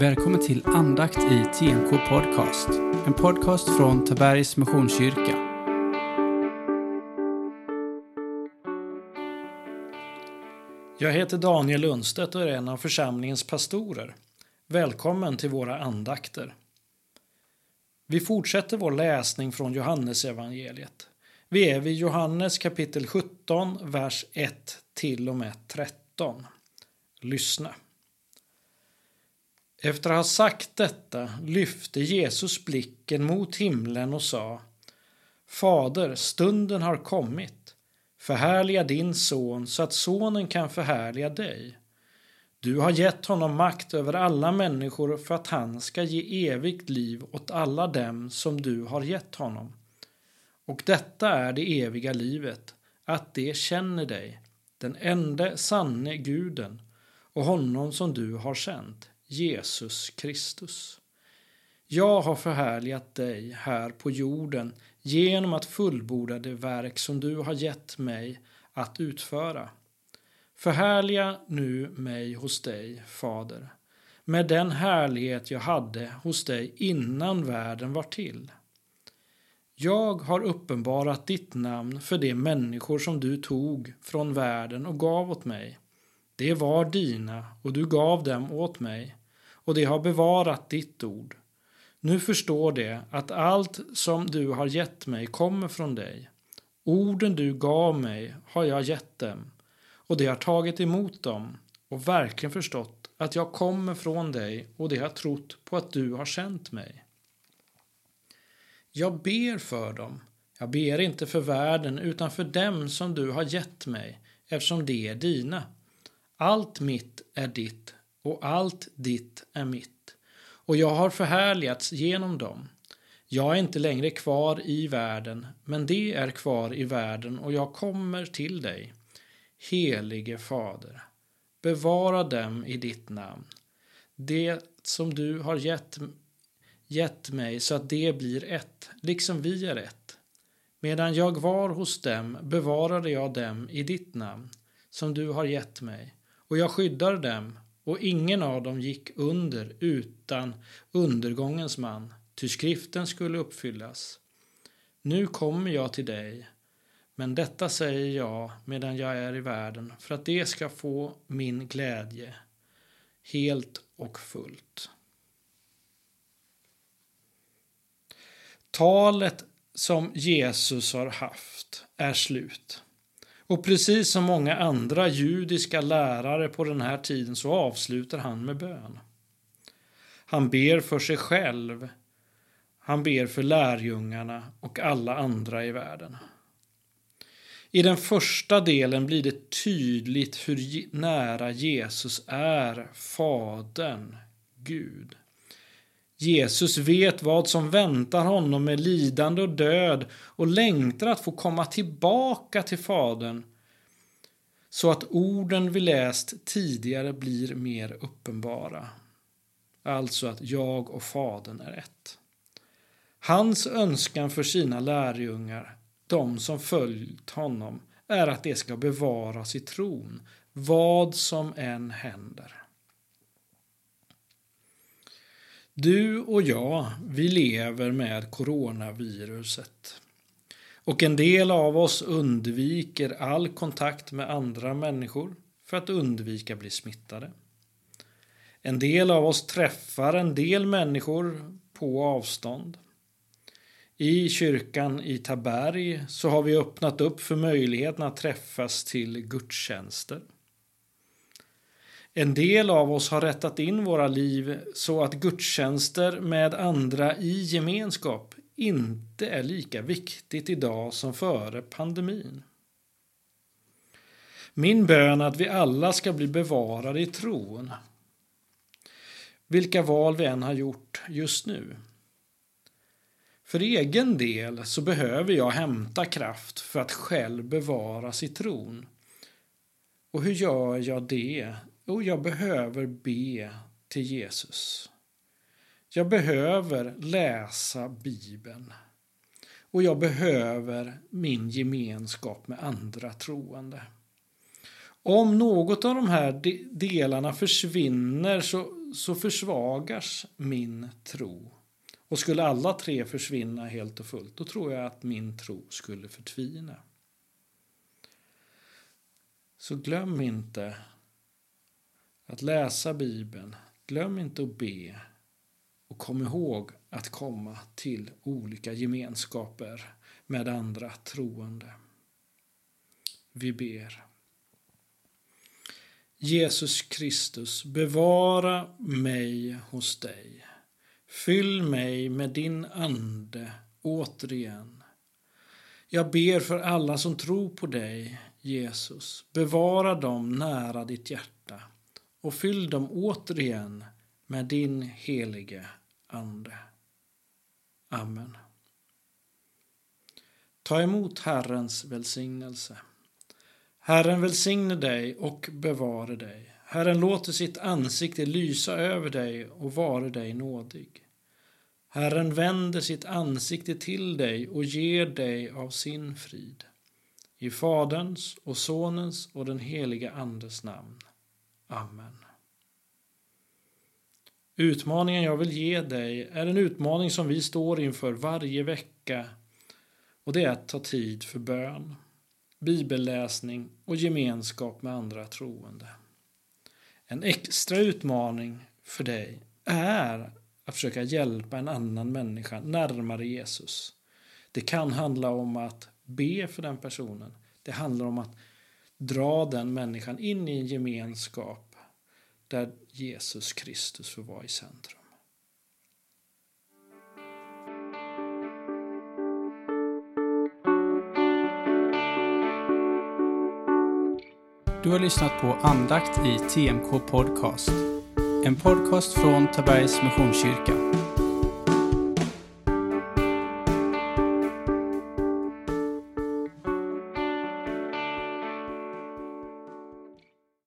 Välkommen till andakt i TNK Podcast. En podcast från Tabergs Missionskyrka. Jag heter Daniel Lundstedt och är en av församlingens pastorer. Välkommen till våra andakter. Vi fortsätter vår läsning från Johannesevangeliet. Vi är vid Johannes kapitel 17, vers 1 till och med 13. Lyssna. Efter att ha sagt detta lyfte Jesus blicken mot himlen och sa Fader, stunden har kommit. Förhärliga din son så att sonen kan förhärliga dig. Du har gett honom makt över alla människor för att han ska ge evigt liv åt alla dem som du har gett honom. Och detta är det eviga livet, att de känner dig, den enda sanne guden och honom som du har sänt, Jesus Kristus. Jag har förhärligat dig här på jorden genom att fullborda det verk som du har gett mig att utföra. Förhärliga nu mig hos dig, Fader, med den härlighet jag hade hos dig innan världen var till. Jag har uppenbarat ditt namn för de människor som du tog från världen och gav åt mig. Det var dina och du gav dem åt mig och de har bevarat ditt ord. Nu förstår de att allt som du har gett mig kommer från dig. Orden du gav mig har jag gett dem och de har tagit emot dem och verkligen förstått att jag kommer från dig och de har trott på att du har sänt mig. Jag ber för dem. Jag ber inte för världen utan för dem som du har gett mig eftersom de är dina. Allt mitt är ditt och allt ditt är mitt. Och jag har förhärligats genom dem. Jag är inte längre kvar i världen, men det är kvar i världen och jag kommer till dig. Helige Fader, bevara dem i ditt namn. Det som du har gett, gett mig så att det blir ett, liksom vi är ett. Medan jag var hos dem bevarade jag dem i ditt namn, som du har gett mig, och jag skyddar dem och ingen av dem gick under utan undergångens man, ty skriften skulle uppfyllas. Nu kommer jag till dig, men detta säger jag medan jag är i världen för att det ska få min glädje helt och fullt. Talet som Jesus har haft är slut. Och precis som många andra judiska lärare på den här tiden så avslutar han med bön. Han ber för sig själv, han ber för lärjungarna och alla andra i världen. I den första delen blir det tydligt hur nära Jesus är Fadern, Gud. Jesus vet vad som väntar honom med lidande och död och längtar att få komma tillbaka till Fadern så att orden vi läst tidigare blir mer uppenbara. Alltså att jag och Fadern är ett. Hans önskan för sina lärjungar, de som följt honom, är att de ska bevaras i tron, vad som än händer. Du och jag, vi lever med coronaviruset. Och en del av oss undviker all kontakt med andra människor för att undvika att bli smittade. En del av oss träffar en del människor på avstånd. I kyrkan i Taberg så har vi öppnat upp för möjligheten att träffas till gudstjänster. En del av oss har rättat in våra liv så att gudstjänster med andra i gemenskap inte är lika viktigt idag som före pandemin. Min bön är att vi alla ska bli bevarade i tron. Vilka val vi än har gjort just nu. För egen del så behöver jag hämta kraft för att själv bevaras i tron. Och hur gör jag det? Jo, jag behöver be till Jesus. Jag behöver läsa Bibeln. Och jag behöver min gemenskap med andra troende. Om något av de här delarna försvinner så, så försvagas min tro. Och skulle alla tre försvinna helt och fullt, då tror jag att min tro skulle förtvina. Så glöm inte att läsa Bibeln. Glöm inte att be. Och kom ihåg att komma till olika gemenskaper med andra troende. Vi ber. Jesus Kristus, bevara mig hos dig. Fyll mig med din ande återigen. Jag ber för alla som tror på dig, Jesus. Bevara dem nära ditt hjärta och fyll dem återigen med din helige Ande. Amen. Ta emot Herrens välsignelse. Herren välsigne dig och bevare dig. Herren låter sitt ansikte lysa över dig och vare dig nådig. Herren vänder sitt ansikte till dig och ger dig av sin frid. I Faderns och Sonens och den helige Andes namn. Amen. Utmaningen jag vill ge dig är en utmaning som vi står inför varje vecka och det är att ta tid för bön, bibelläsning och gemenskap med andra troende. En extra utmaning för dig är att försöka hjälpa en annan människa närmare Jesus. Det kan handla om att be för den personen. Det handlar om att dra den människan in i en gemenskap där Jesus Kristus får vara i centrum. Du har lyssnat på andakt i TMK Podcast. En podcast från Tabergs Missionskyrka.